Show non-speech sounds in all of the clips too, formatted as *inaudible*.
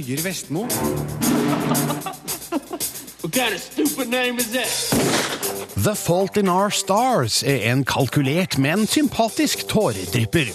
Birger Vestmo. *laughs* What kind of stupid name is that? The Fault in Our Stars er en kalkulert, men sympatisk tåredrypper.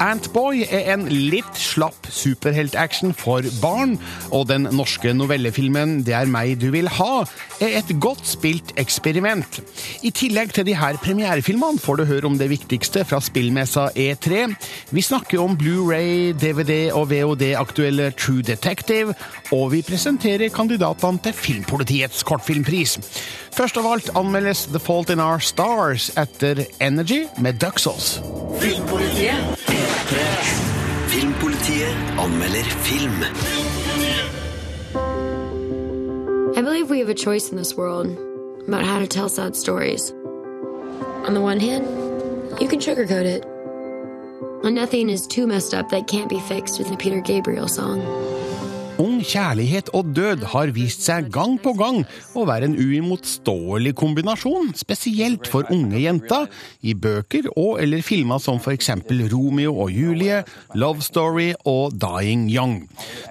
Antboy er en litt slapp superheltaction for barn, og den norske novellefilmen Det er meg du vil ha er et godt spilt eksperiment. I tillegg til de her premierefilmene får du høre om det viktigste fra spillmessa E3. Vi snakker om Blu-ray, DVD og VOD-aktuelle True Detective, og vi presenterer kandidatene til Filmpolitiets kortfilmpris. Først av alt anmeldes The Fault in Our Stars etter Energy med Duxos. Filmpolitiet. Filmpolitiet anmelder film. I believe we have a choice in this world about how to tell sad stories. On the one hand, you can sugarcoat it. And nothing is too messed up that can't be fixed with a Peter Gabriel song. Ung kjærlighet og død har vist seg gang på gang å være en uimotståelig kombinasjon, spesielt for unge jenter, i bøker og eller filmer som for eksempel Romeo og Julie, Love Story og Dying Young.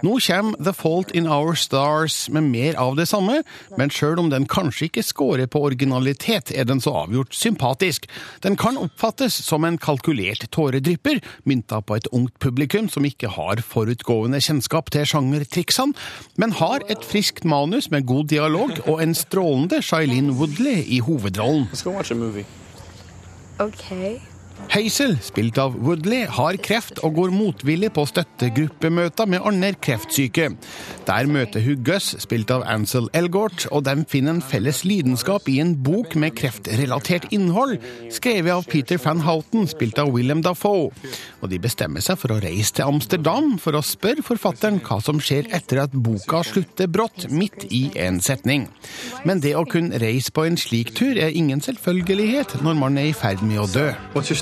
Nå kommer The Fault in Our Stars med mer av det samme, men sjøl om den kanskje ikke scorer på originalitet, er den så avgjort sympatisk. Den kan oppfattes som en kalkulert tåredrypper, mynta på et ungt publikum som ikke har forutgående kjennskap til sjangertriksene, men har et friskt manus med god dialog og en strålende Shailene Woodley i hovedrollen. Let's go watch a movie. Okay. Hazel, spilt av Woodley, har kreft og går motvillig på støttegruppemøter med andre kreftsyke. Der møter hun Gus, spilt av Ansel Elgort, og de finner en felles lidenskap i en bok med kreftrelatert innhold, skrevet av Peter van Houten, spilt av Willem Dafoe. Og de bestemmer seg for å reise til Amsterdam for å spørre forfatteren hva som skjer etter at boka slutter brått, midt i en setning. Men det å kunne reise på en slik tur er ingen selvfølgelighet når man er i ferd med å dø.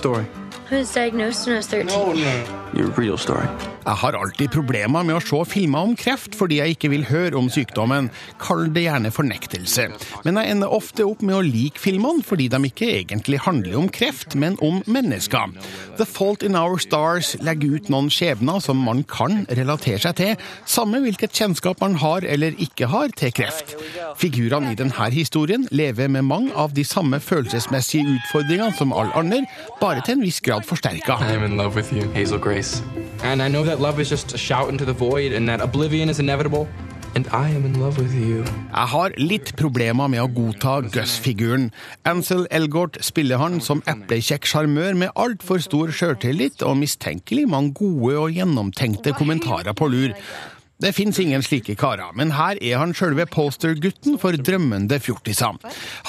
Story? I was diagnosed when I was 13. Your real story. Jeg har alltid problemer med å se filmer om kreft fordi jeg ikke vil høre om sykdommen. Kall det gjerne fornektelse. Men jeg ender ofte opp med å like filmene fordi de ikke egentlig handler om kreft, men om mennesker. The Fault in Our Stars legger ut noen skjebner som man kan relatere seg til, samme hvilket kjennskap man har eller ikke har til kreft. Figurene i denne historien lever med mange av de samme følelsesmessige utfordringene som alle andre, bare til en viss grad forsterka. I am in love with you, Hazel Grace. And I know that love is just a shout into the void and that oblivion is inevitable. And I am in love with you. Jeg har litt problemer med å godta Gus-figuren. Ansel Elgort spiller han som eplekjekk sjarmør med altfor stor sjøltillit og mistenkelig mange gode og gjennomtenkte kommentarer på lur. Det fins ingen slike karer, men her er han sjølve postergutten for drømmende fjortiser.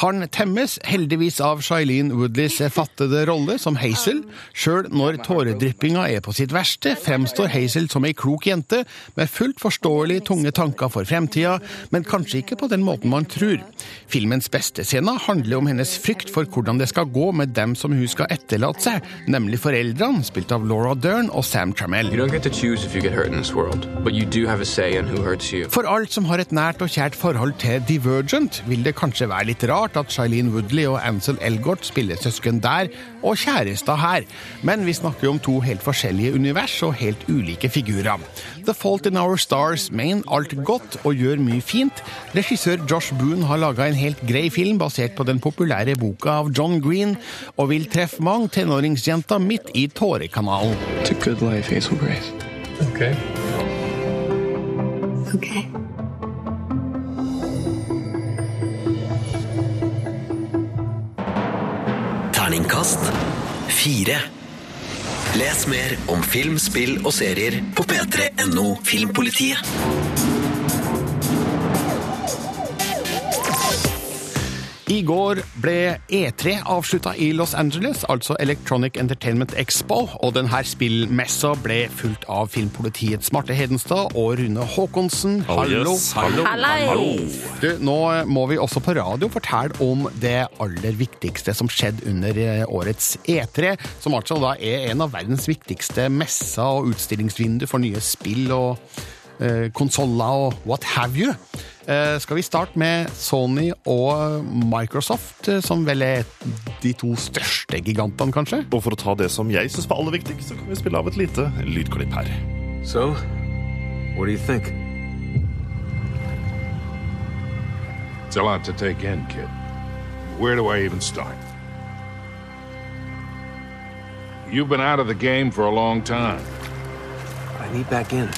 Han temmes heldigvis av Shailene Woodleys fattede rolle som Hazel. Sjøl når tåredryppinga er på sitt verste, fremstår Hazel som ei klok jente med fullt forståelig tunge tanker for fremtida, men kanskje ikke på den måten man tror. Filmens beste scene handler om hennes frykt for hvordan det skal gå med dem som hun skal etterlate seg, nemlig foreldrene, spilt av Laura Dern og Sam Trammell. You don't get to choose if you get hurt in this world, but you a say in who hurts you. For alt som har et nært og kjært forhold til Divergent, vil det kanskje være litt rart at Shailene Woodley og Ansel Elgort spiller søsken der, og kjærester her. Men vi snakker jo om to helt forskjellige univers og helt ulike figurer. The Fault in Our Stars mener alt godt og gjør mye fint. Regissør Josh Boone har laga en helt grei film basert på den populære boka av John Green, og vil treffe mange tenåringsjenter midt i tårekanalen. It's a good life, Hazel Grace. Okay. Okay. Terningkast fire. Les mer om film, spill og serier på p3.no Filmpolitiet. I går ble E3 avslutta i Los Angeles, altså Electronic Entertainment Expo, og denne spillmessa ble fulgt av Filmpolitiets Marte Hedenstad og Rune Haakonsen. Hallo, yes. hallo, Hallo. Du, nå må vi også på radio fortelle om det aller viktigste som skjedde under eh, årets E3, som altså da er en av verdens viktigste messer og utstillingsvindu for nye spill og Eh, konsoller og what have you. Eh, skal vi starte med Sony og Microsoft, eh, som vel er de to største gigantene, kanskje? Og for å ta det som jeg syns var aller viktig så kan vi spille av et lite lydklipp her. So, what do you think? It's a lot to take in, kid. Where do I even start? You've been out of the game for a long time. I need back in.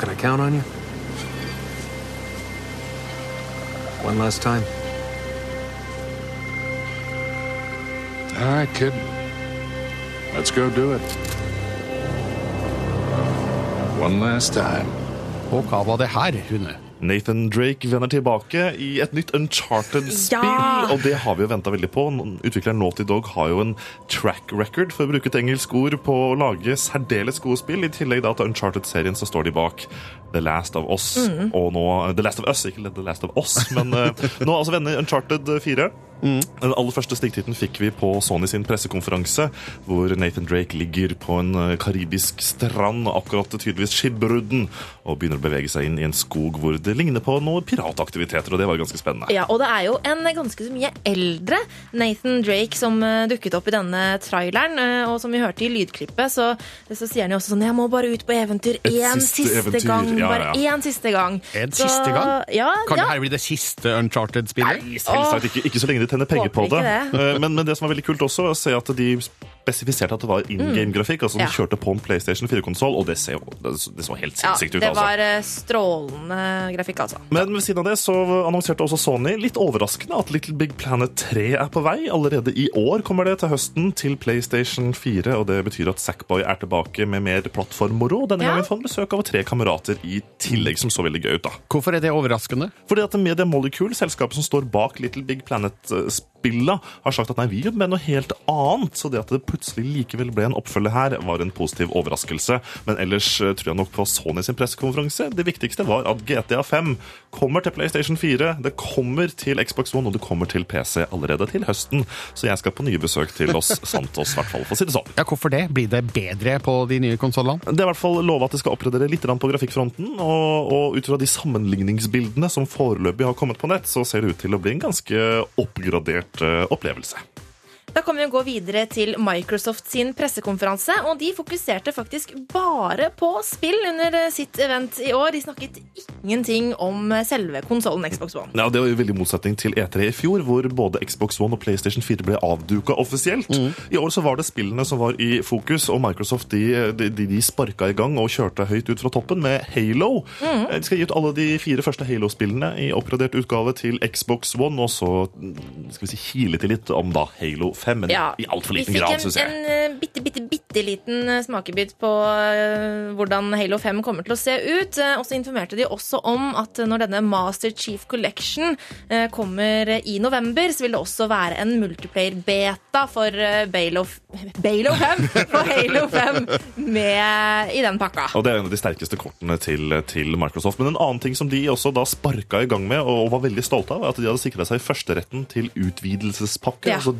So can I count on you? One last time. All right, kid. Let's go do it. One last time. Og hva var det her, Rune? Nathan Drake vender tilbake i et nytt Uncharted-spill. Ja! Og det har vi jo venta veldig på. Utvikleren Naughty Dog har jo en track record, for å bruke et engelsk ord, på å lage særdeles gode spill. I tillegg da til Uncharted-serien så står de bak The Last of Us. Mm. Og nå The Last of Us, ikke The Last of Us, men eh, nå altså vender Uncharted 4. Mm. Den aller første snikktitten fikk vi på Sony sin pressekonferanse, hvor Nathan Drake ligger på en eh, karibisk strand, akkurat tydeligvis skipbrudden, og begynner å bevege seg inn i en skog hvor det ligner på noen pirataktiviteter, og det var ganske spennende. Ja, og det er jo en ganske så mye eldre Nathan Drake som eh, dukket opp i denne traileren. eh, Og som vi hørte i lydklippet, så, så sier han jo også sånn Jeg må bare ut på eventyr Et én siste siste, eventyr, gang. ja, Bare ja. én siste gang. En Så- siste gang? Ja, Kan ja. det her bli det siste Uncharted-spillet? Selvsagt ikke, ikke så lenge de tjener penger på det. det. Eh, Men, men det som er veldig kult også, er å se at de spesifiserte at det var in game-grafikk. Altså Mm. Ja. de kjørte på en PlayStation 4-konsoll, og det, ser det så helt ja, sinnssykt ut. det altså. var altså. strålende grafikk, altså. Men ved siden av det så annonserte også Sony litt overraskende at Little Big Planet 3 er på vei. Allerede i år kommer det til høsten til PlayStation 4, og det betyr at Sackboy er tilbake med mer plattformmoro. Denne Ja. gangen får han besøk av tre kamerater i tillegg, som så veldig gøy ut. da. Hvorfor er det overraskende? Fordi at Media Molecule, selskapet som står bak Little Big Planet-spilla, har sagt at nei, vi jobber med noe helt annet. Så det at det plutselig likevel ble en oppfølger her, var en positiv overraskelse. Men ellers eh, tror jeg nok på Sony sin pressekonferanse. Det viktigste var at GTA 5 kommer til PlayStation 4, det kommer til Xbox One, og det kommer til PC allerede til høsten. Så jeg skal på nye besøk til Los *laughs* Santos, i hvert fall, for å si det sånn. Ja, Hvorfor det? Blir det bedre på de nye konsollene? Det er i hvert fall lova at det skal oppgradere litt på grafikkfronten. Og, og ut fra de sammenligningsbildene som foreløpig har kommet på nett, så ser det ut til å bli en ganske oppgradert eh, opplevelse. Da kan vi gå videre til Microsoft sin pressekonferanse, og de fokuserte faktisk bare på spill under eh, sitt event i år. De snakket ingenting om eh, selve konsollen Xbox One. Ja, Det var jo veldig motsetning til E3 i fjor, hvor både Xbox One og PlayStation 4 ble avduka offisielt. I år så var det spillene som var i fokus, og Microsoft de, de, de sparka i gang og kjørte høyt ut fra toppen med Halo. Mm. De skal gi ut alle de fire første Halo-spillene i oppgradert utgave til Xbox One, og så mm, skal vi si kile til litt om da Halo 5, men Ja, i altfor liten grad, syns jeg. Vi jeg. en eh, bitte, bitte, bitte liten eh, smakebit på eh, hvordan Halo 5 kommer til å se ut. Og så informerte de også om at når denne Master Chief Collection kommer i november, så vil det også være en multiplayer-beta for Balo, Balo 5 for Halo 5 med i den pakka. Og Det er en av de sterkeste kortene til, til Microsoft. Men en annen ting som de også da sparka i gang med og, var veldig stolte av, er at de hadde sikra seg førsteretten til utvidelsespakke, Ja. altså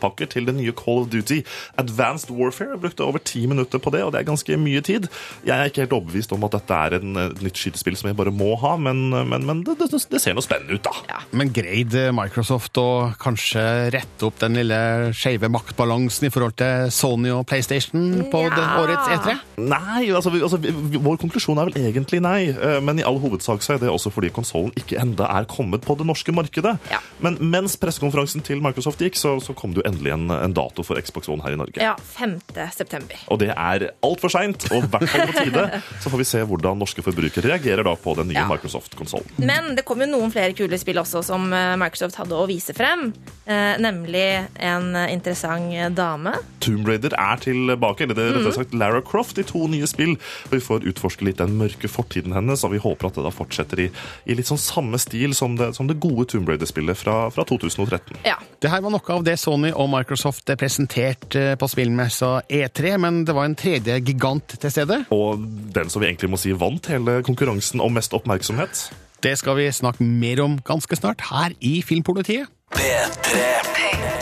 DLC-pakker til det nye Call of Duty. Advanced Warfare brukte over ti minutter på det, og det er ganske mye tid. Jeg er ikke helt overbevist om at dette er en, et nytt skytespill som jeg bare må ha, men, men, men det, det, det ser noe spennende ut, da. Men greide Microsoft å kanskje rette opp den lille skeive maktbalansen i forhold til Sony og PlayStation på Ja. det, årets E E3? Nei, altså, vi- altså vi- vår konklusjon er vel egentlig nei. eh, Men i all hovedsak så er det også fordi konsollen ikke enda er kommet på det norske markedet. Ja. Men mens pressekonferansen til Microsoft gikk, så, så kom det jo endelig en, en dato for Xbox One her i Norge. Ja, 5. september. Og det er altfor seint, og i hvert fall på tide. Så får vi se hvordan norske forbrukere reagerer da på den nye Ja. Microsoft-konsollen. Men det kom jo noen flere kule spill også som eh, Microsoft hadde å vise frem. Eh, nemlig en eh, interessant dame. Tomb Raider er tilbake, eller det er rettere sagt Lara Croft i to nye spill. Og vi får utforske litt den mørke fortiden hennes, og vi håper at det da fortsetter i, i litt sånn samme stil som det, som det gode Tomb Raider-spillet fra, fra 2013. Ja. Det her var noe av det Sony og Microsoft presenterte på spillmessa E3, men det var en tredje gigant til stede. Og den som vi egentlig må si vant hele konkurransen om mest oppmerksomhet. Det skal vi snakke mer om ganske snart her i Filmpolitiet. P3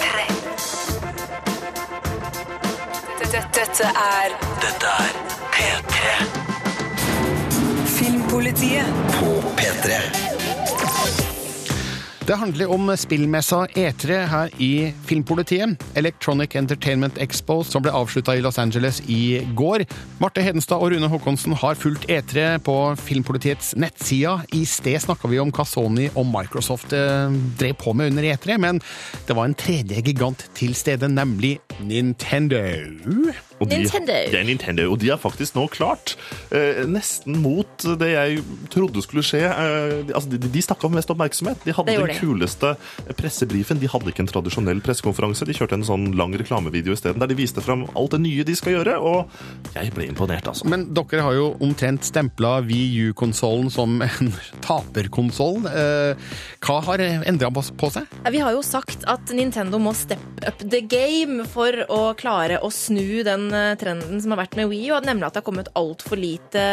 Dette, er Dette er P3 Filmpolitiet. på P3. Det handler om spillmessa E3 her i Filmpolitiet. Electronic Entertainment Expo, som ble avslutta i Los Angeles i går. Marte Hedenstad og Rune Håkonsen har fulgt E3 på Filmpolitiets nettsida. I sted snakka vi om hva Sony og Microsoft eh, drev på med under E3, men det var en tredje gigant til stede, nemlig Nintendo. Og de, Nintendo. Det er Nintendo, og de er faktisk nå klart. Eh, nesten mot det jeg trodde skulle skje. Eh, de, altså, de, de snakka om mest oppmerksomhet. De hadde den kuleste pressebrifen. De hadde ikke en tradisjonell pressekonferanse. De kjørte en sånn lang reklamevideo isteden, der de viste fram alt det nye de skal gjøre. Og jeg ble imponert, altså. Men dere har jo omtrent stempla Wii U-konsollen som en *laughs* taperkonsoll. Eh, hva har endra på seg? Vi har jo sagt at Nintendo må step up the game for å klare å snu den eh, trenden som har vært med Wii, og nemlig at det har kommet altfor lite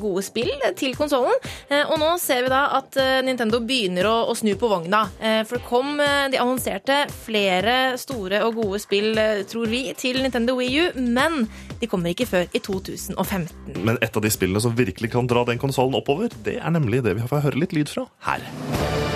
gode spill til konsollen. Og nå ser vi da at eh, Nintendo begynner å, å snu på vogna. Eh, For det kom, eh, de annonserte flere store og gode spill, eh, tror vi, til Nintendo Wii U, men de kommer ikke før i 2015. Men et av de spillene som virkelig kan dra den konsollen oppover, det er nemlig det vi får høre litt lyd fra her.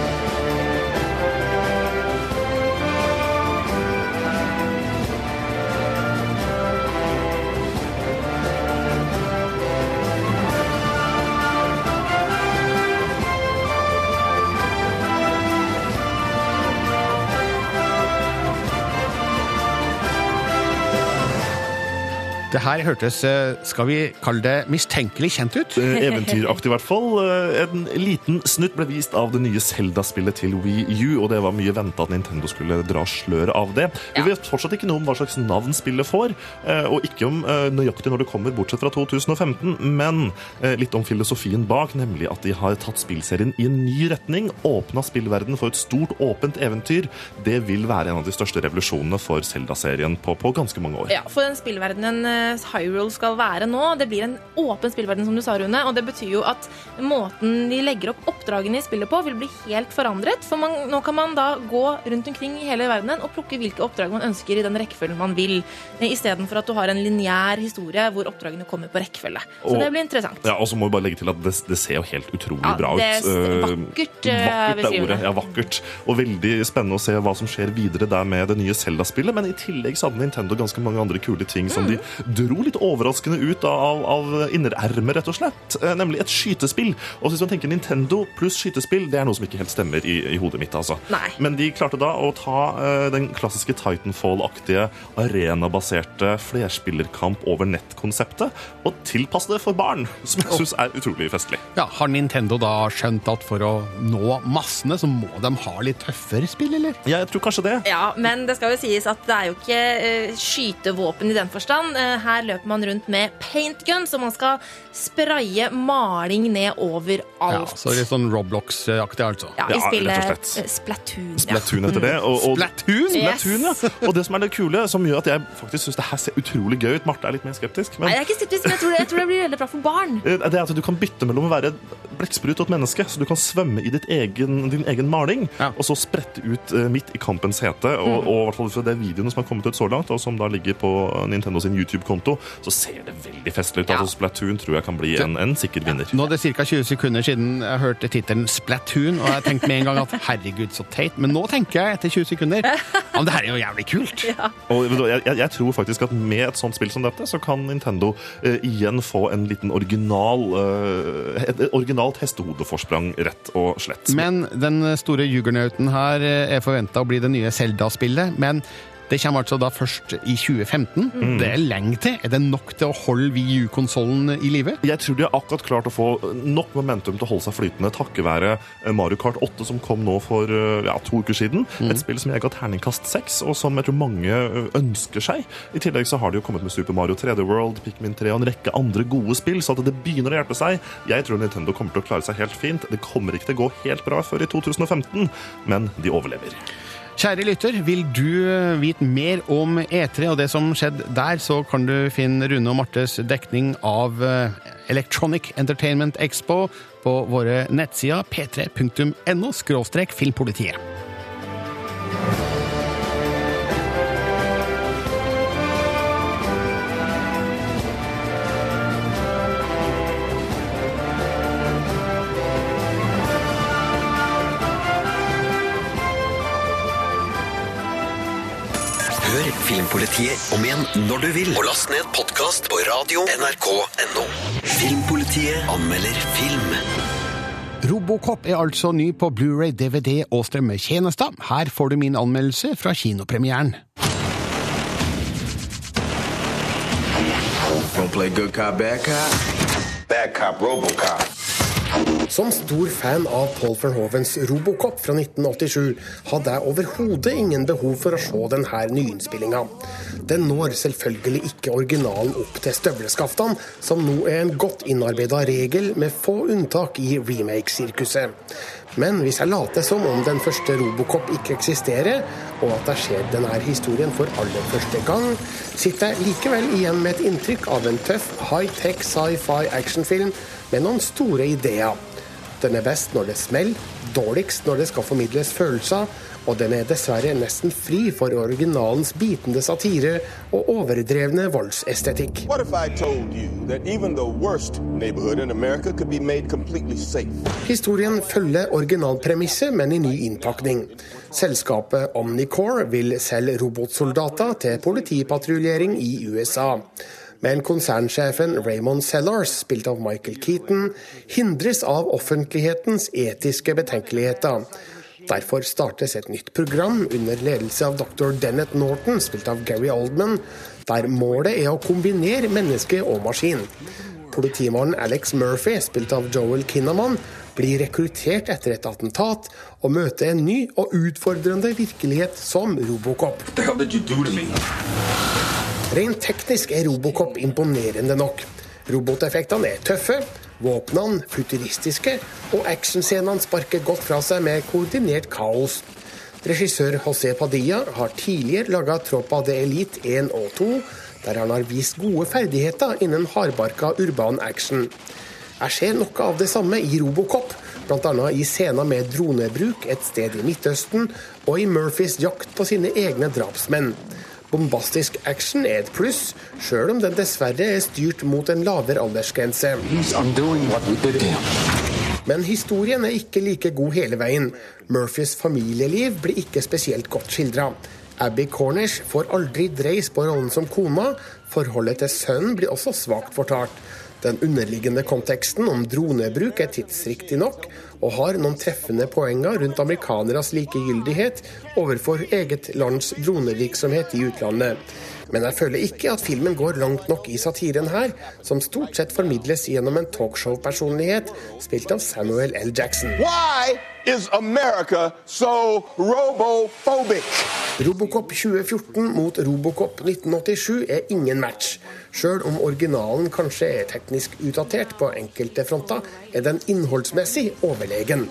Det her hørtes, eh, skal vi kalle det, mistenkelig kjent ut. Eh, Eventyraktig, i hvert fall. Eh, En liten snutt ble vist av det nye Zelda-spillet til Wii U, og det var mye venta at Nintendo skulle dra sløret av det. Vi vet fortsatt ikke noe om hva slags navn spillet får, eh, og ikke om nøyaktig når det kommer, bortsett fra 2015, men litt om filosofien bak, nemlig at de har tatt spillserien i en ny retning, åpna spillverden for et stort, åpent eventyr. Det vil være en av de største revolusjonene for Zelda-serien på, på ganske mange år. Ja, for den spillverdenen Hyrule skal være nå, det blir en åpen spillverden, som du sa, Rune. Og det betyr jo at måten de legger opp oppdragene i spillet på, vil bli helt forandret. For man, nå kan man da gå rundt omkring i hele verdenen og plukke hvilke oppdrag man ønsker i den rekkefølgen man vil, eh, istedenfor at du har en lineær historie hvor oppdragene kommer på rekkefølge. Så Og- det blir interessant. Ja, og så må vi bare legge til at det, det ser jo helt utrolig Ja, bra ut. det er Eh, vakkert, eh, vakkert er ordet. Ja, vakkert. Og veldig spennende å se hva som skjer videre der med det nye Zelda-spillet. Men i tillegg så hadde Nintendo ganske mange andre kule ting som de Mm. Dro litt overraskende ut av, av innerermet, rett og slett. Eh, Nemlig et skytespill. Og hvis man tenker Nintendo pluss skytespill, det er noe som ikke helt stemmer i, i hodet mitt, altså. Nei. Men de klarte da å ta eh, den klassiske Titanfall-aktige, arenabaserte flerspillerkamp over nett-konseptet og tilpasse det for barn, som jeg syns er utrolig festlig. Ja, Har Nintendo da skjønt at for å nå massene, så må de ha litt tøffere spill, eller? Ja, jeg tror kanskje det. Ja, men det skal jo sies at det er jo ikke uh, skytevåpen i den forstand. Eh, her løper man rundt med paintgun, så man skal spraye maling ned overalt. Ja, så litt sånn Roblox-aktig, altså. Ja, Ja, i spillet rett og slett. Splatoon. Splatoon etter det. *laughs* Og, og, Splatoon? Splatoon, ja. Og det som er det kule, som gjør at jeg faktisk syns det her ser utrolig gøy ut Marte er litt mer skeptisk. Nei, Men jeg er ikke skeptisk, men jeg tror, det, jeg tror det blir veldig bra for barn. *laughs* eh, det er at du kan bytte mellom å være blekksprut og et menneske. Så du kan svømme i ditt egen, din egen maling, Ja. og så sprette ut eh, midt i kampens hete. Og, og i hvert fall fra de videoene som har kommet ut så langt, og som da ligger på Nintendo sin YouTube-konto, så ser det veldig festlig ut. Ja. Altså Splatoon tror jeg kan bli en, en sikker vinner. Nå er det ca. 20 sekunder siden jeg hørte tittelen Splatoon, og jeg tenkte med en gang at herregud, så teit. Men nå tenker jeg etter 20 sekunder *laughs* at det her er jo jævlig kult. Og vet du hva, jeg, jeg, jeg tror faktisk at med et sånt spill som dette, så kan Nintendo uh, igjen få en liten original uh, et, et originalt hestehodeforsprang, rett og slett. Men den store jugernauten her eh, er forventa å bli det nye Zelda-spillet. Men det kommer altså da først i 2015. Det er lenge til. Er det nok til å holde Wii U-konsollen i live? Jeg tror de har akkurat klart å få nok momentum til å holde seg flytende takket være eh, Mario Kart 8, som kom nå for eh, ja, to uker siden. Et spill som jeg ga terningkast 6, og som jeg tror mange eh, ønsker seg. I tillegg så har de jo kommet med Super Mario 3D World, Pikmin 3 og en rekke andre gode spill, så at det begynner å hjelpe seg. Jeg tror Nintendo kommer til å klare seg helt fint. Det kommer ikke til å gå helt bra før i 2015, men de overlever. Kjære lytter, vil du eh, vite mer om E3 og det som skjedde der, så kan du finne Rune og Martes dekning av eh, Electronic Entertainment Expo på våre nettsider p3.no filmpolitiet. Filmpolitiet om igjen når du vil. Og last ned podkast på radio nrk.no. Filmpolitiet anmelder film. Robocop er altså ny på Blu-ray, DVD og strømmetjenester. Her får du min anmeldelse fra kinopremieren. Don't play good cop, bad cop? Bad cop, Robocop. Som stor fan av Paul Verhovens Robocop fra 1987 hadde jeg overhodet ingen behov for å se denne nyinnspillinga. Den når selvfølgelig ikke originalen opp til støvleskaftene, som nå er en godt innarbeida regel med få unntak i remake-sirkuset. Men hvis jeg later som om den første Robocop ikke eksisterer, og at jeg ser denne historien for aller første gang, sitter jeg likevel igjen med et inntrykk av en tøff high-tech sci-fi actionfilm med noen store ideer. Den er best når det smeller, dårligst når det skal formidles følelser, og den er dessverre nesten fri for originalens bitende satire og overdrevne voldsestetikk. Historien følger originalpremisset, men i ny innpakning. Selskapet Omnicore vil selge robotsoldater til politipatruljering i USA. Men konsernsjefen Raymond Sellars, spilt av Michael Keaton, hindres av offentlighetens etiske betenkeligheter. Derfor startes et nytt program under ledelse av dr. Dennett Norton, spilt av Gary Oldman, der målet er å kombinere menneske og maskin. Politimannen Alex Murphy, spilt av Joel Kinnaman, blir rekruttert etter et attentat og møter en ny og utfordrende virkelighet som Robocop. Rent teknisk er Robocop imponerende nok. Roboteffektene er tøffe, våpnene futuristiske, og actionscenene sparker godt fra seg med koordinert kaos. Regissør José Padilla har tidligere laga Tropa de Elite 1 og 2, der han har vist gode ferdigheter innen hardbarka urban action. Jeg ser noe av det samme i Robocop, bl.a. i scener med dronebruk et sted i Midtøsten, og i Murphys jakt på sine egne drapsmenn. Bombastisk action er et pluss, sjøl om den dessverre er styrt mot en lavere aldersgrense. Men historien er ikke like god hele veien. Murphys familieliv blir ikke spesielt godt skildra. Abby Cornish får aldri dreis på rollen som kona. Forholdet til sønnen blir også svakt fortalt. Den underliggende konteksten om dronebruk er tidsriktig nok, og har noen treffende poenger rundt amerikaneres likegyldighet overfor eget lands dronevirksomhet i utlandet. Men jeg føler ikke at filmen går langt nok i satiren her, som stort sett formidles gjennom en talkshow-personlighet spilt av Samuel L. Jackson. Why is America so robophobic? Robocop 2014 mot Robocop 1987 er ingen match. Sjøl om originalen kanskje er teknisk utdatert på enkelte fronter, er den innholdsmessig overlegen.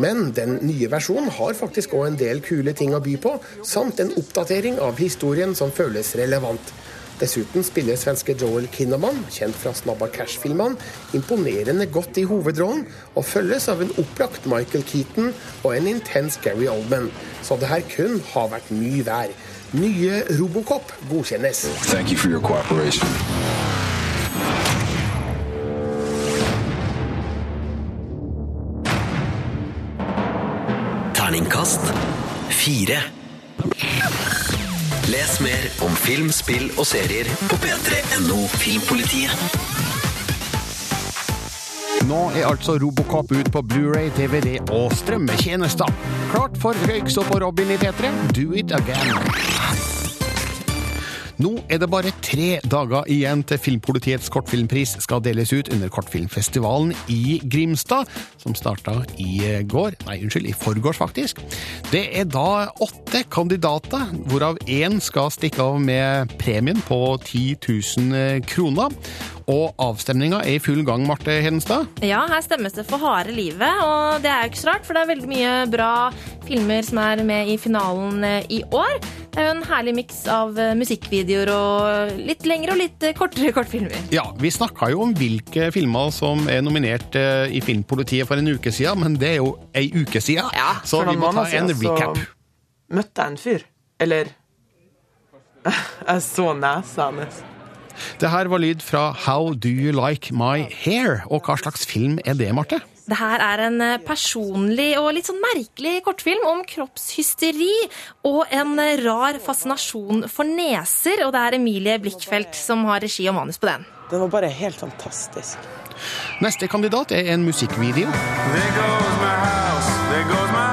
Men den nye versjonen har faktisk òg en del kule ting å by på, samt en oppdatering av historien som føles relevant. Dessuten spiller svenske Joel Kinnaman, kjent fra Snabba Cash-filmene, imponerende godt i hovedrollen, og følges av en opplagt Michael Keaton og en intens Gary Oldman. Så det her kun har vært mye vær. Nye Robocop godkjennes. Thank you for your cooperation. Terningkast fire. Les mer om film, spill og serier på p3.no Filmpolitiet. Nå er altså Robocop ut på Blu-ray, DVD og strømmetjenester. Klart for Røyksopp og Robin i P3, do it again. Nå er det bare tre dager igjen til Filmpolitiets kortfilmpris skal deles ut under Kortfilmfestivalen i Grimstad, som starta i går, nei, unnskyld, i forgårs faktisk. Det er da åtte kandidater, hvorav én skal stikke av med premien på 10 000 kroner. Og avstemninga er i full gang, Marte Hedenstad. Ja, her stemmes det for harde livet, og det er jo ikke så rart, for det er veldig mye bra filmer som er med i finalen eh, i år. Det er jo en herlig miks av eh, musikkvideoer og litt lengre og litt eh, kortere *laughs* kortfilmer. Ja, vi snakka jo om hvilke filmer som er nominert i Filmpolitiet for en uke siden, men det er jo ei uke siden, Ja, så vi må ta en recap. så. Møtte jeg en fyr? Eller *laughs* Jeg så nesa hans. Det her var lyd fra How Do You Like My Hair, og hva slags film er det, Marte? Det her er en eh, personlig og litt sånn merkelig kortfilm om kroppshysteri og en eh, rar fascinasjon for neser. Og det er Emilie Blikkfeldt som har regi og manus på den. Den var bare helt fantastisk. Neste kandidat er en musikkvideo. There goes my house, there goes my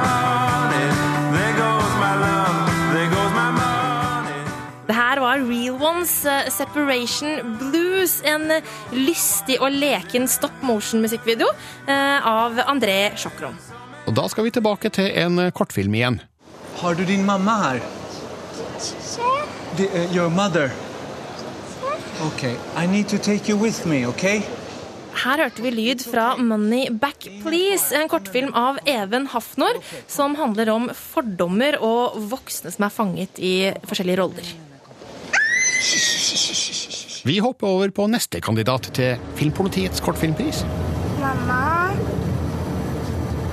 Real eh, Separation Blues, en eh, lystig og leken stop motion-musikkvideo eh, av André Sjokron. Og da skal vi tilbake til en kortfilm igjen. Har du din mamma her? The, uh, your mother? Okay, I need to take you with me, okay? Her hørte vi lyd fra Money Back Please, en kortfilm av Even Hafnor, som handler om fordommer og voksne som er fanget i forskjellige roller. Vi hopper over på neste kandidat til Filmpolitiets kortfilmpris. Mamma?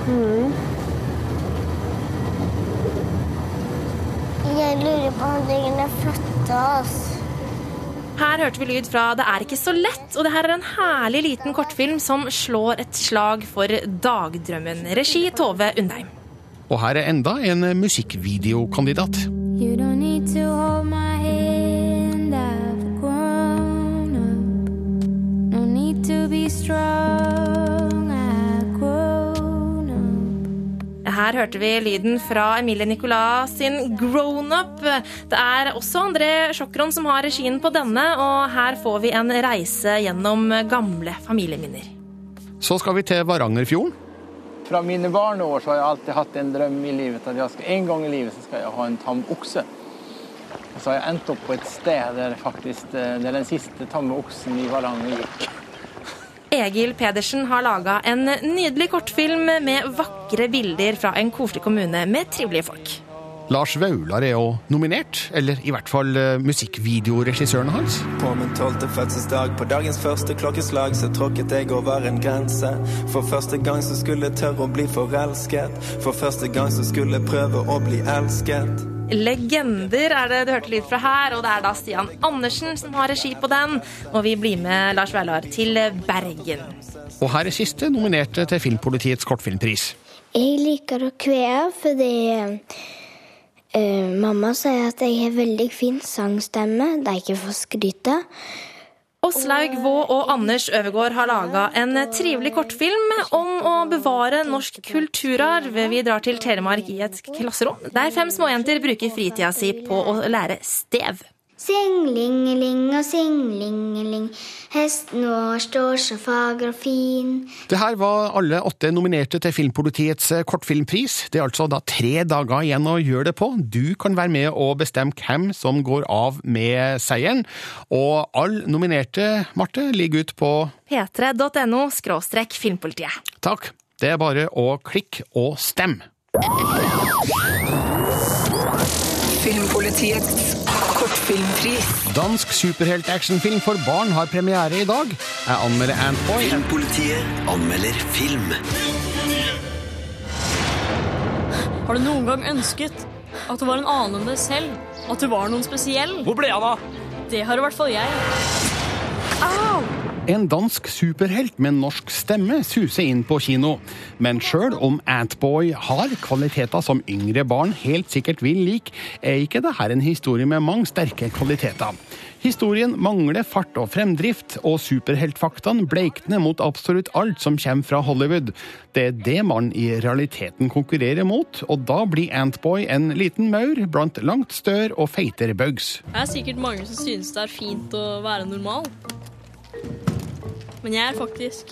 Mm. Jeg lurer på om dere kunne flytte oss. Her hørte vi lyd fra Det er ikke så lett, og det her er en herlig liten kortfilm som slår et slag for dagdrømmen. Regi Tove Undheim. Og her er enda en musikkvideokandidat. You don't need to hold my Her hørte vi lyden fra Emilie Nicolas sin Grown Up. Det er også André Sjokron som har regien på denne, og her får vi en reise gjennom gamle familieminner. Så skal vi til Varangerfjorden. Fra mine barneår så har jeg alltid hatt en drøm i livet at jeg skal, en gang i livet så skal jeg ha en tam okse. Og så har jeg endt opp på et sted der faktisk der den siste tamme oksen i Varanger gikk. Egil Pedersen har laga en nydelig kortfilm med vakre bilder fra en koselig kommune med trivelige folk. Lars Vaular er jo nominert, eller i hvert fall eh, musikkvideoregissøren hans. På min tolvte fødselsdag, på dagens første klokkeslag, så tråkket jeg over en grense. For første gang så skulle jeg tørre å bli forelsket. For første gang så skulle jeg prøve å bli elsket. Legender er det du hørte lyd fra her, og det er da Stian Andersen som har regi på den. Og vi blir med Lars Vaular til Bergen. Og her er siste nominerte til Filmpolitiets kortfilmpris. Jeg liker å kvee fordi uh, mamma sier at jeg har veldig fin sangstemme. Det er ikke for å skryte. Åslaug Vå og Anders Øvergaard har laga en trivelig kortfilm om å bevare norsk kulturarv. Vi drar til Telemark i et klasserom der fem småjenter bruker fritida si på å lære stev. Singlingeling og singlingeling, hesten vår står så fager og fin. Det her var alle åtte nominerte til Filmpolitiets eh, kortfilmpris. Det er altså da tre dager igjen å gjøre det på. Du kan være med og bestemme hvem som går av med seieren. Og alle nominerte, Marte, ligger ut på p3.no skråstrek filmpolitiet. Takk. Det er bare å klikke og stemme. Filmpolitiets kortfilmpris. Dansk superhelt-actionfilm for barn har premiere i dag. Jeg anmelder Antboy. Filmpolitiet anmelder film. Har du noen gang ønsket at du var en annen enn deg selv? At du var noen spesiell? Hvor ble han av? Det har i hvert fall jeg. Au! En dansk superhelt med norsk stemme suser inn på kino. Men sjøl om Antboy har kvaliteter som yngre barn helt sikkert vil like, er ikke dette en historie med mange sterke kvaliteter. Historien mangler fart og fremdrift, og superheltfaktaene bleikner mot absolutt alt som kommer fra Hollywood. Det er det man i realiteten konkurrerer mot, og da blir Antboy en liten maur blant langt større og feitere bugs. Det er sikkert mange som synes det er fint å være normal. Men jeg er faktisk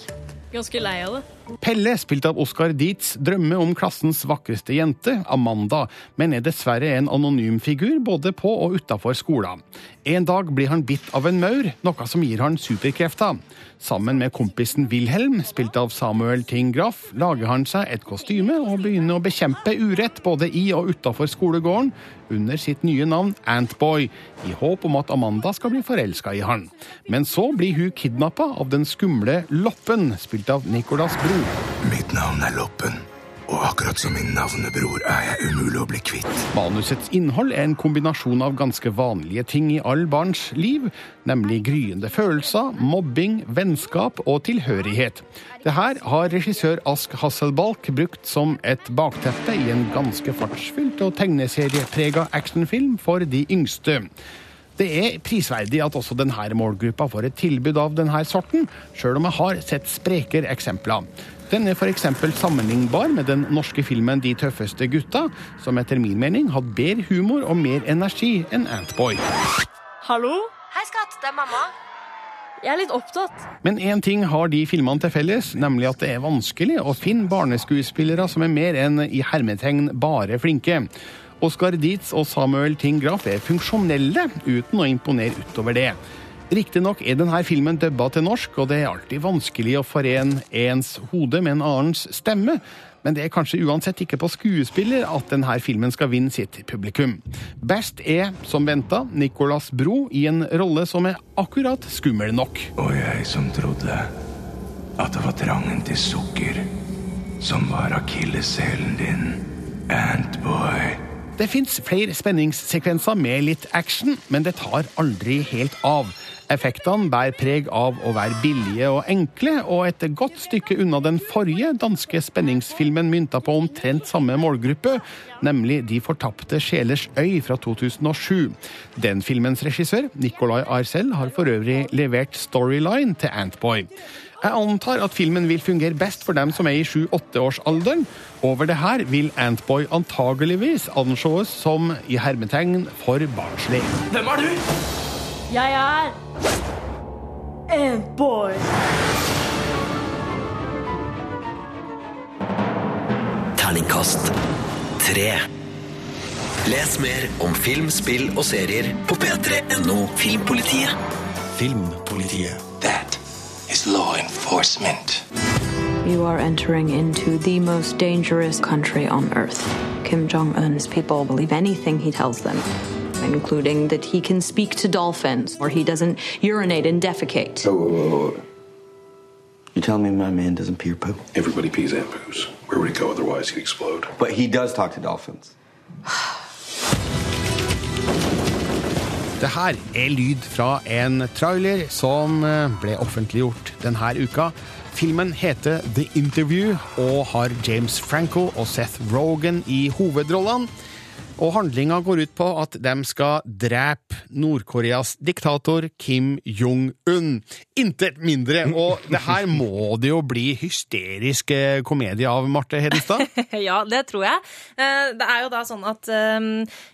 ganske lei av det. Pelle, spilt av Oscar Dietz, drømmer om klassens vakreste jente, Amanda, men er dessverre en anonym figur både på og utafor skolen. En dag blir han bitt av en maur, noe som gir han superkrefter. Sammen med kompisen Wilhelm, spilt av Samuel Ting Graff, lager han seg et kostyme og begynner å bekjempe urett både i og utafor skolegården under sitt nye navn Antboy, i håp om at Amanda skal bli forelska i han. Men så blir hun kidnappa av den skumle Loppen, spilt av Nicolas Bro. Mitt navn er Loppen, og akkurat som min navnebror er jeg umulig å bli kvitt. Manusets innhold er en kombinasjon av ganske vanlige ting i all barns liv, nemlig gryende følelser, mobbing, vennskap og tilhørighet. Det her har regissør Ask Hasselbalk brukt som et bakteppe i en ganske fartsfylt og tegneserieprega actionfilm for de yngste. Det er prisverdig at også denne målgruppa får et tilbud av denne sorten, sjøl om jeg har sett sprekere eksempler. Den er f.eks. sammenlignbar med den norske filmen De tøffeste gutta, som etter min mening hadde bedre humor og mer energi enn Antboy. Hallo? Hei, skatt. Det er mamma. Jeg er litt opptatt. Men én ting har de filmene til felles, nemlig at det er vanskelig å finne barneskuespillere som er mer enn i hermetegn bare flinke. Oscar Dietz og Samuel Ting Graff er funksjonelle, uten å imponere utover det. Riktignok er denne filmen dubba til norsk, og det er alltid vanskelig å forene ens hode med en annens stemme. Men det er kanskje uansett ikke på skuespiller at denne filmen skal vinne sitt publikum. Best er, som venta, Nicolas Bro i en rolle som er akkurat skummel nok. Og jeg som trodde at det var trangen til sukker som var akilleshælen din, Antboy. Det fins flere spenningssekvenser med litt action, men det tar aldri helt av. Effektene bærer preg av å være billige og enkle, og et godt stykke unna den forrige danske spenningsfilmen mynta på omtrent samme målgruppe, nemlig De fortapte sjelers øy fra 2007. Den filmens regissør, Nicolay Arcel, har for øvrig levert storyline til Antboy. Jeg antar at filmen vil fungere best for dem som er i 7-8-årsalderen. Over det her vil Antboy antageligvis anses som i hermetegn for barnslig. Hvem er du? Jeg er Antboy. Terningkast tre. Les mer om film, spill og serier på p3.no Filmpolitiet. Filmpolitiet. That is law enforcement. You are entering into the most dangerous country on earth. Kim Jong un's people believe anything he tells them, including that he can speak to dolphins or he doesn't urinate and defecate. Oh, whoa, whoa, whoa. You telling me my man doesn't pee or poo? Everybody pees and poos. Where would he go otherwise? He'd explode. But he does talk to dolphins. *sighs* *sighs* *sighs* Det her er lyd fra en trailer som eh, ble offentliggjort denne uka. Filmen heter The Interview og har James Franco og Seth Rogan i hovedrollene. Og handlinga går ut på at de skal drepe Nord-Koreas diktator Kim Jong-un. Intet mindre! Og det her må det jo bli hysterisk eh, komedie av, Marte Hedenstad? *laughs* ja, det tror jeg. Eh, Det er jo da sånn at um,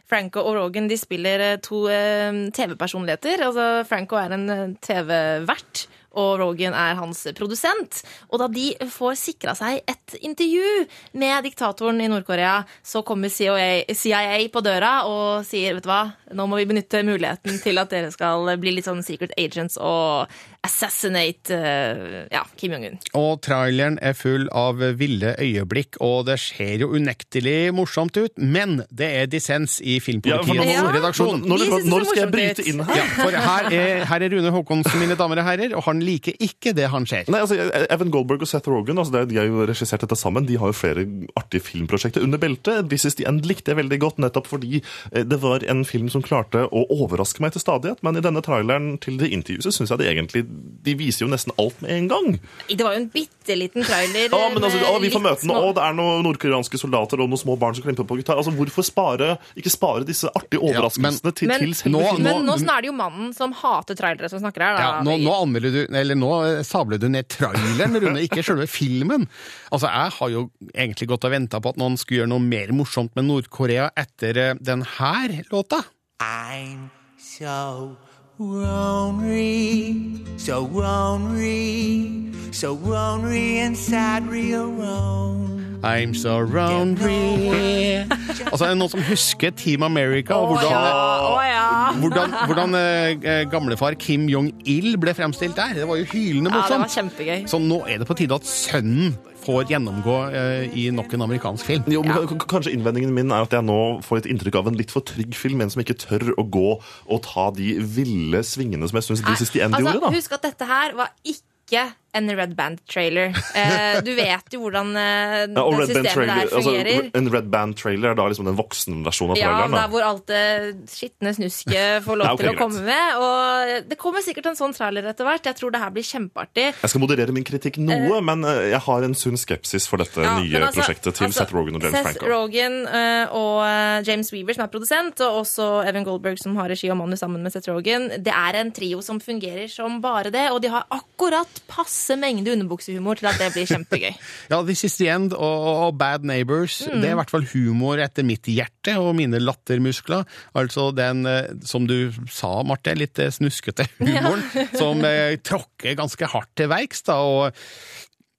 Franco og Rogan de spiller eh, to eh, TV-personligheter. Altså, Franco er en eh, TV-vert. Og Rogan er hans produsent. Og da de får sikra seg et intervju med diktatoren i Nord-Korea, så kommer CIA, CIA på døra og sier vet du hva, nå må vi benytte muligheten til at dere skal bli litt sånn secret agents og assassinate eh, ja, Kim Jong-un. Og traileren er full av ville øyeblikk, og det ser jo unektelig morsomt ut, men det er dissens i Ja, nå- Filmpolitiets Ja. redaksjon. Når- når- når skal jeg bryte inn her? Ja, for her er, her er Rune Håkonsen, mine damer og herrer, og han liker ikke det han ser. Nei, altså, Evan Goldberg og Seth Rogen altså, de har jo regissert dette sammen. De har jo flere artige filmprosjekter under beltet. This is the End likte jeg veldig godt, nettopp fordi eh, det var en film som klarte å overraske meg til stadighet. Men i denne traileren til det intervjuet så syns jeg det egentlig De viser jo nesten alt med en gang. Det var jo en bitte liten trailer. Ja, men altså, å, Vi får litt møte og det er noen nordkoreanske soldater og noen små barn som klemper på gitar. Altså, Hvorfor spare, ikke spare disse artige overraskelsene til, men, til selve filmen? men nå er det jo mannen som hater trailere som snakker her. Da. Ja, nå, nå, anmelder du, eller nå eh, sabler du ned traileren, Rune, ikke selve filmen. Altså, Jeg har jo egentlig gått og venta på at noen skulle gjøre noe mer morsomt med Nord-Korea etter eh, den her låta. I'm so lonely, so lonely, so lonely inside real Rome. I'm so lonely *laughs* Altså, er det noen som husker Team America? og *laughs* hvordan, hvordan, ja, Oh, ja. hvordan, hvordan eh, gamlefar Kim Jong-il ble fremstilt der? Det var jo hylende Ja, det var morsomt. kjempegøy. Så nå er det på tide at sønnen får gjennomgå eh, i nok en amerikansk film. Jo, men Kanskje innvendingen min er at jeg nå får et inntrykk av en litt for trygg film, en som ikke tør å gå og ta de ville svingene som jeg syns de siste Altså, gjorde. da. husk at dette her var ikke en Red Band-trailer. Eh, du vet jo hvordan eh, Ja, det systemet der fungerer. altså, en Red Band-trailer er da liksom den voksenversjonen av traileren? Ja, der hvor alt det skitne snusket får lov *laughs* Ja, okay, til å greit. komme med. Og det kommer sikkert en sånn trailer etter hvert. Jeg tror det her blir kjempeartig. Jeg skal moderere min kritikk noe, men eh, jeg har en sunn skepsis for dette Ja, nye altså- prosjektet til altså, Seth Rogen og James Seth Franco. Rogen eh, og eh, James Weaver, som er produsent, og også Evan Goldberg, som har regi og manus sammen med Seth Rogen. Det er en trio som fungerer som bare det, og de har akkurat passe mengde underbuksehumor til at det blir kjempegøy. *laughs* Ja, This Is The End og, og Bad Neighbors, Mm. det er i hvert fall humor etter mitt hjerte og mine lattermuskler. Altså den, eh, som du sa, Marte, litt eh, snuskete *laughs* humoren, som eh, tråkker ganske hardt til verks, da, og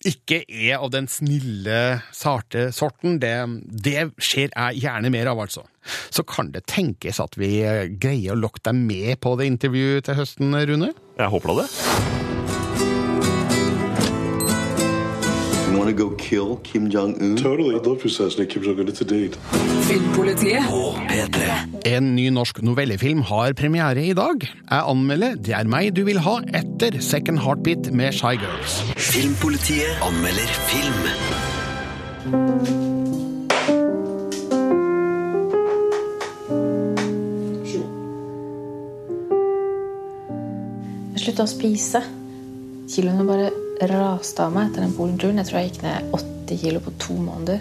ikke er av den snille, sarte sorten. Det, det ser jeg gjerne mer av, altså. Så kan det tenkes at vi greier å lokke deg med på det intervjuet til høsten, Rune? Jeg håper da det. You want to go kill Kim Jong Un? Totally. I'd love to assassinate Kim Jong Un. It's a date. Filmpolitiet. En ny norsk novellefilm har premiere i dag. Jeg anmelder Det er meg du vil ha etter Second Heartbeat med Shy Girls. Filmpolitiet anmelder film. Jeg slutta å spise. Kiloene bare raste av meg etter den polenturen. Jeg tror jeg gikk ned 80 kilo på to måneder.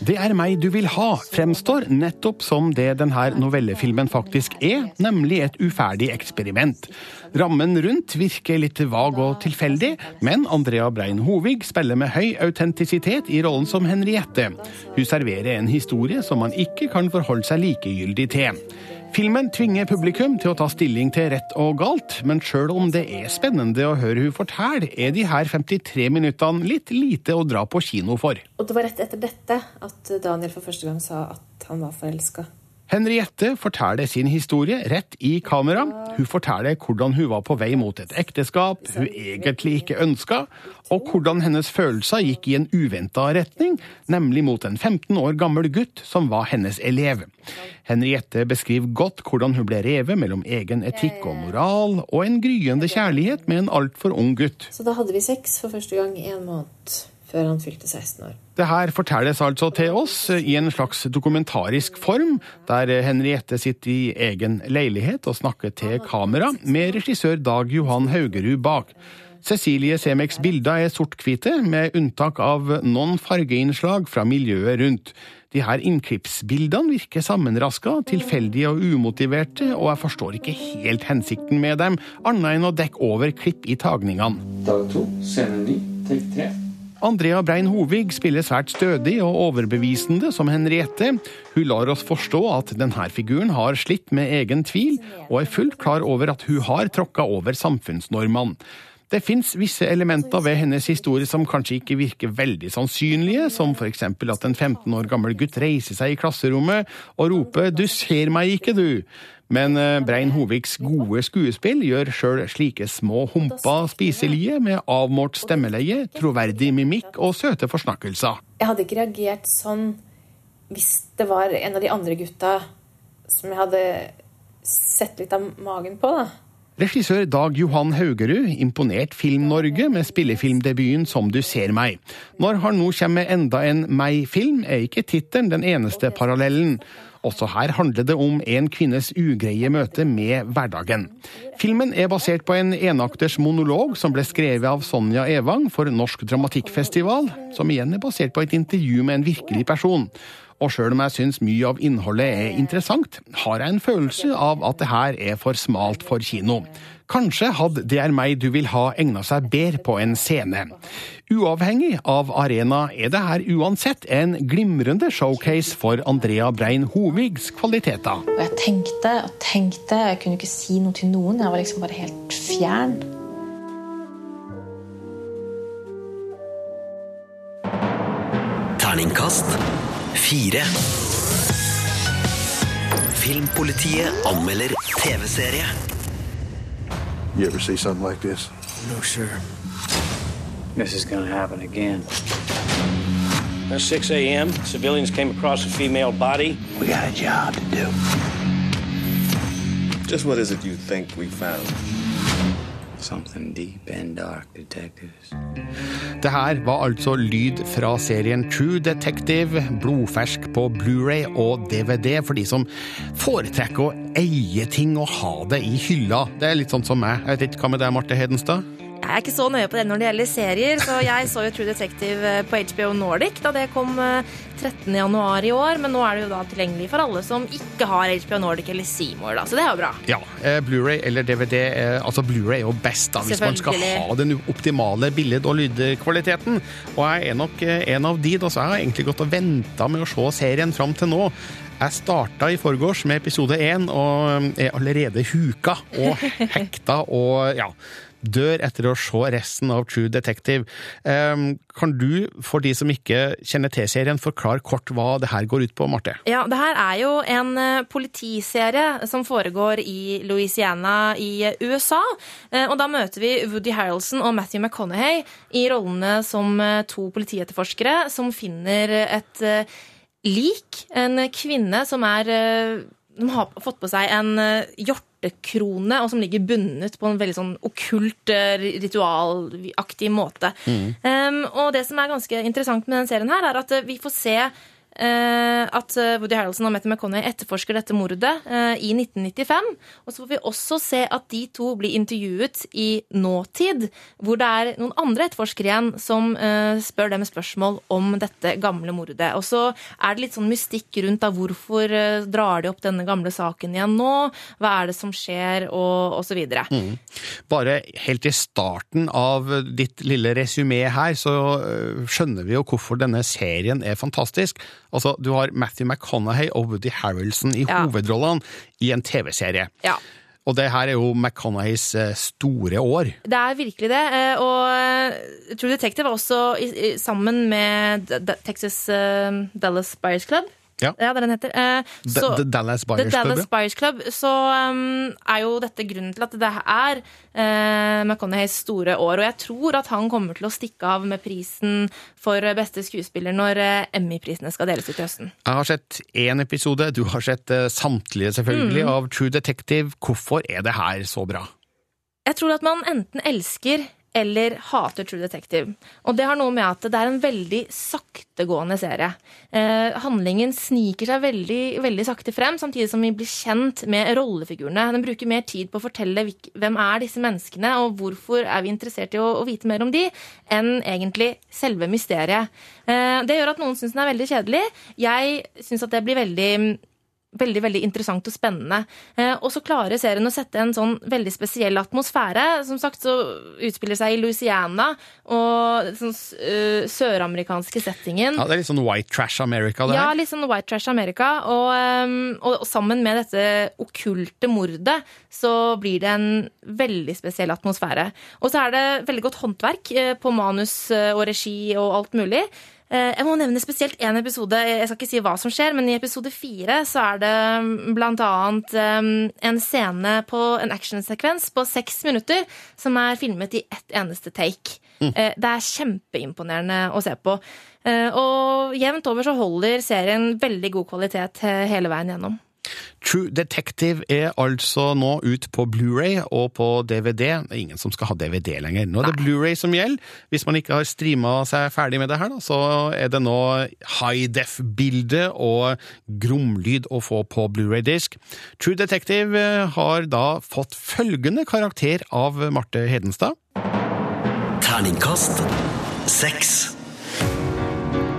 Det er meg du vil ha fremstår nettopp som det denne novellefilmen faktisk er, nemlig et uferdig eksperiment. Rammen rundt virker litt vag og tilfeldig, men Andrea Brein Hovig spiller med høy autentisitet i rollen som Henriette. Hun serverer en historie som man ikke kan forholde seg likegyldig til. Filmen tvinger publikum til å ta stilling til rett og galt, men sjøl om det er spennende å høre hun fortelle, er de her 53 minuttene litt lite å dra på kino for. Og det var rett etter dette at Daniel for første gang sa at han var forelska. Henriette forteller sin historie rett i kamera. Hun forteller hvordan hun var på vei mot et ekteskap hun egentlig ikke ønska, og hvordan hennes følelser gikk i en uventa retning, nemlig mot en 15 år gammel gutt som var hennes elev. Henriette beskriver godt hvordan hun ble revet mellom egen etikk og moral, og en gryende kjærlighet med en altfor ung gutt. Så da hadde vi sex for første gang i en måned før han fylte 16 år. Det her fortelles altså til oss i en slags dokumentarisk form, der Henriette sitter i egen leilighet og snakker til kamera, med regissør Dag Johan Haugerud bak. Cecilie Semeks bilder er sort-hvite, med unntak av noen fargeinnslag fra miljøet rundt. De her innklippsbildene virker sammenraska, tilfeldige og umotiverte, og jeg forstår ikke helt hensikten med dem, annet enn å dekke over klipp i tagningene. Dag to, scene ni, take tre. Andrea Brein Hovig spiller svært stødig og overbevisende som Henriette. Hun lar oss forstå at denne figuren har slitt med egen tvil, og er fullt klar over at hun har tråkka over samfunnsnormene. Det fins visse elementer ved hennes historie som kanskje ikke virker veldig sannsynlige, som for eksempel at en 15 år gammel gutt reiser seg i klasserommet og roper 'du ser meg ikke, du'. Men eh, Brein Hoviks gode skuespill gjør sjøl slike små humper spiselige, med avmålt stemmeleie, troverdig mimikk og søte forsnakkelser. Jeg hadde ikke reagert sånn hvis det var en av de andre gutta som jeg hadde sett litt av magen på, da. Regissør Dag Johan Haugerud imponerte Film-Norge med spillefilmdebuten Som du ser meg. Når han nå kommer med enda en meg-film, er ikke tittelen den eneste parallellen. Også her handler det om en kvinnes ugreie møte med hverdagen. Filmen er basert på en enakters monolog som ble skrevet av Sonja Evang for Norsk Dramatikkfestival, som igjen er basert på et intervju med en virkelig person. Og sjøl om jeg syns mye av innholdet er interessant, har jeg en følelse av at det her er for smalt for kino. Kanskje hadde Det er meg du vil ha egna seg bedre på en scene. Uavhengig av arena er det her uansett en glimrende showcase for Andrea Brein Hovigs kvaliteter. Og jeg tenkte og tenkte, jeg kunne ikke si noe til noen. Jeg var liksom bare helt fjern. Terningkast fire. Filmpolitiet anmelder TV-serie. You ever see something like this? No, sir. This is gonna happen again. At 6 a.m., civilians came across a female body. We got a job to do. Just what is it you think we found? Det her var altså lyd fra serien True Detective, blodfersk på Blu-ray og DVD for de som foretrekker å eie ting og ha det i hylla. Det er litt sånn som meg. Jeg vet ikke hva med deg, Marte Hedenstad? Jeg er ikke så nøye på det når det gjelder serier, så jeg så jo True Detective eh, på HBO Nordic da det kom eh, 13. januar i år, men nå er det jo da tilgjengelig for alle som ikke har HBO Nordic eller Seymour, da, så det er jo bra. Ja, eh, Blu-ray eller DVD, eh, altså Blu-ray er jo best da, hvis man skal ha den optimale billed- og lydkvaliteten. Og jeg er nok eh, en av de, da, så jeg har egentlig gått og venta med å se serien fram til nå. Jeg starta i forgårs med episode én og er allerede huka og *laughs* hekta og ja, dør etter å se resten av True Detective. Kan du, for de som ikke kjenner til serien, forklare kort hva det her går ut på, Marte? Ja, det her er jo en eh, politiserie som foregår i Louisiana i eh, USA. Eh, Og da møter vi Woody Harrelson og Matthew McConaughey i rollene som to politietterforskere som finner et lik. En kvinne som er De har fått på seg en eh, hjortekrone, og som ligger bundet på en veldig sånn okkult, eh, ritualaktig måte. Um, og det som er ganske interessant med den serien her, er at eh, vi får se at eh, Woody Harrelson og Mette McConaughey etterforsker dette mordet eh, i 1995. Og så får vi også se at de to blir intervjuet i nåtid, hvor det er noen andre etterforskere igjen som eh, spør dem spørsmål om dette gamle mordet. Og så er det litt sånn mystikk rundt da hvorfor eh, drar de opp denne gamle saken igjen nå, hva er det som skjer, og, og så videre. Mm. Bare helt i starten av ditt lille resymé her, så skjønner vi jo hvorfor denne serien er fantastisk. Altså, du har Matthew McConaughey og Woody Harrelson i Ja. hovedrollene i en TV-serie. Ja. Og det her er jo McConaugheys eh, store år. Det er virkelig det. eh, Og eh, True Detective var også sammen med Texas Dallas Buyers Club. Ja. det er den heter. Eh, så- The Dallas Buyers The Club, Dallas Club, Buyers Club. Så um, er jo dette grunnen til at det er uh, McConaughey's store år. Og jeg tror at han kommer til å stikke av med prisen for beste skuespiller når eh, Emmy-prisene skal deles ut i høsten. Jeg har sett én episode, du har sett eh, samtlige selvfølgelig Mm. av True Detective. Hvorfor er det her så bra? Jeg tror at man enten elsker eller hater True Detective. Og det har noe med at det er en veldig saktegående serie. Eh, handlingen sniker seg veldig, veldig sakte frem, samtidig som vi blir kjent med rollefigurene. Den bruker mer tid på å fortelle hvem er disse menneskene, og hvorfor er vi interessert i å, å vite mer om de, enn egentlig selve mysteriet. Eh, det gjør at noen syns den er veldig kjedelig. Jeg syns at det blir veldig veldig veldig interessant og spennende. Eh, og så klarer serien å sette en sånn veldig spesiell atmosfære. Som sagt så utspiller det seg i Louisiana og sånn uh, søramerikanske settingen. Ja, det er litt sånn White Trash America, det her. Ja, litt sånn White Trash America. Og, um, og, og sammen med dette okkulte mordet så blir det en veldig spesiell atmosfære. Og så er det veldig godt håndverk eh, på manus eh, og regi og alt mulig. Eh, Jeg må nevne spesielt én episode. Jeg skal ikke si hva som skjer, men i episode fire så er det mm, blant annet um, en scene på en actionsekvens på seks minutter som er filmet i ett eneste take. Mm. Eh, Det er kjempeimponerende å se på. Eh, Og jevnt over så holder serien veldig god kvalitet eh, hele veien gjennom. True Detective er altså nå ut på Blu-ray og på DVD. Det er ingen som skal ha DVD lenger. Nå er det Blu-ray som gjelder. Hvis man ikke har streama seg ferdig med det her, så er det nå high def-bilde og gromlyd å få på Blu-ray-disk. True Detective eh, har da fått følgende karakter av Marte Hedenstad. Terningkast seks.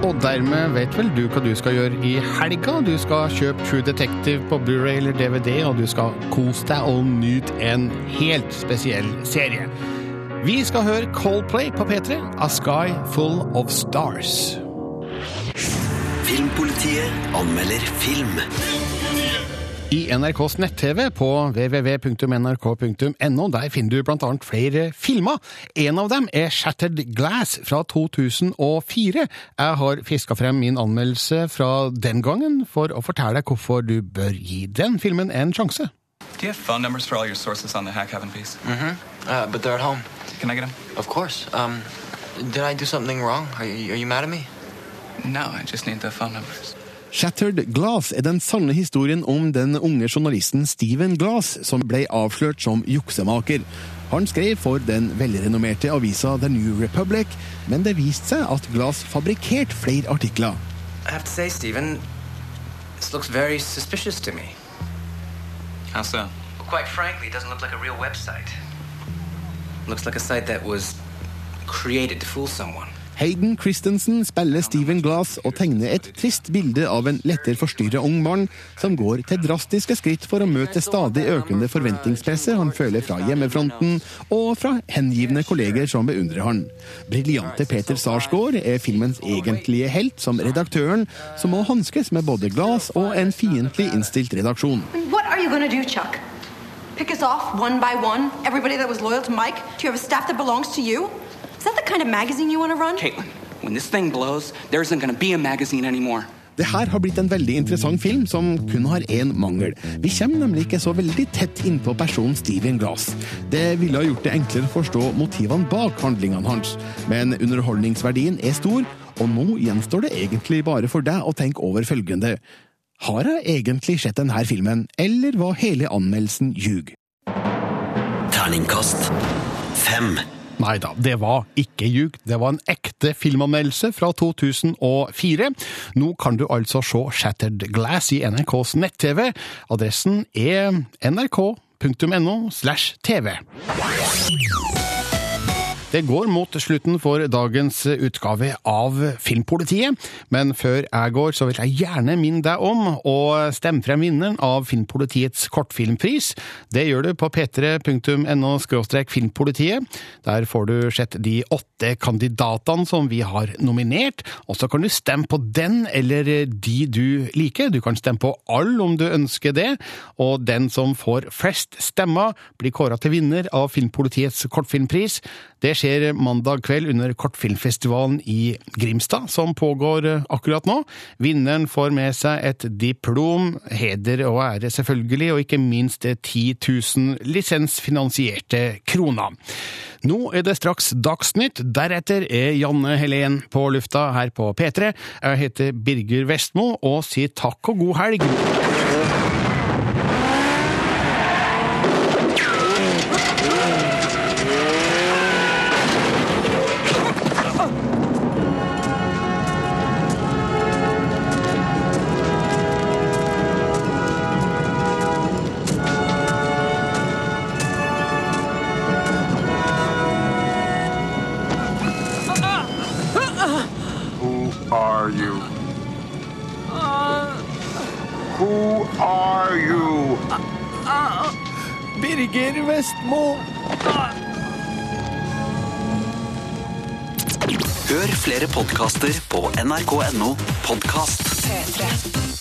Og dermed vet vel du hva du skal gjøre i helga. Du skal kjøpe True Detective på Blu-ray eller DVD, og du skal kose deg og nyte en helt spesiell serie. Vi skal høre Coldplay på P3, A Sky Full of Stars. Filmpolitiet anmelder film. I NRKs nett-TV på www.nrk.no der finner du blant annet flere filmer. En av dem er Shattered Glass fra 2004. Jeg har fiska frem min anmeldelse fra den gangen for å fortelle deg hvorfor du bør gi den filmen en sjanse. Do you have phone numbers for all your sources on the hack haven piece? Mm-hmm. Uh, but they're at home. Can I get them? Of course. Um, did I do something wrong? Are you, are you mad at me? No, I just need the phone numbers. Shattered Glass er den sanne historien om den unge journalisten Steven Glass, som ble avslørt som juksemaker. Han skrev for den velrenommerte avisa The New Republic, men det viste seg at Glass fabrikkerte flere artikler. I have to say, Stephen, this looks very suspicious to me. How so? Well, quite frankly, it doesn't look like a real website. It looks like a site that was created to fool someone. Hayden Christensen spiller Steven Glass og tegner et trist bilde av en lettere forstyrra ung mann som går til drastiske skritt for å møte stadig økende forventningspresset han føler fra hjemmefronten og fra hengivne kolleger som beundrer han. Briljante Peter Sarsgaard er filmens egentlige helt som redaktøren, som må hanskes med både Glass og en fiendtlig innstilt redaksjon. Hva skal du gjøre, Chuck? Pick us off one by one? Everybody that was loyal to Mike? Do you have a staff that belongs to you? Is that the kind of magazine you want to run? Caitlin, when this thing blows, there isn't going to be a magazine anymore. Det her har blitt en veldig interessant film som kun har én mangel. Vi kommer nemlig ikke så veldig tett innpå personen Steven Glass. Det ville ha gjort det enklere å forstå motivene bak handlingene hans, men underholdningsverdien er stor, og nå gjenstår det egentlig bare for deg å tenke over følgende. Har jeg egentlig sett denne filmen, eller var hele anmeldelsen ljug? Terningkast fem. Nei da, det var ikke ljug. Det var en ekte filmanmeldelse fra 2004. Nå kan du altså se Shattered Glass i NRKs nett-TV. Adressen er nrk.no slash tv. Det går mot slutten for dagens utgave av Filmpolitiet, men før jeg går, så vil jeg gjerne minne deg om å stemme frem vinneren av Filmpolitiets kortfilmpris. Det gjør du på p3.no filmpolitiet. Der får du sett de åtte kandidatene som vi har nominert, og så kan du stemme på den eller de du liker. Du kan stemme på alle om du ønsker det, og den som får flest stemmer, blir kåra til vinner av Filmpolitiets kortfilmpris. Det skjer mandag kveld under Kortfilmfestivalen i Grimstad, som pågår akkurat nå. Vinneren får med seg et diplom, heder og ære selvfølgelig, og ikke minst 10 000 lisensfinansierte kroner. Nå er det straks Dagsnytt, deretter er Janne Helen på lufta her på P3. Jeg heter Birger Vestmo og sier takk og god helg. Birger Vestmo. Hør flere podkaster på nrk.no podkast. P3.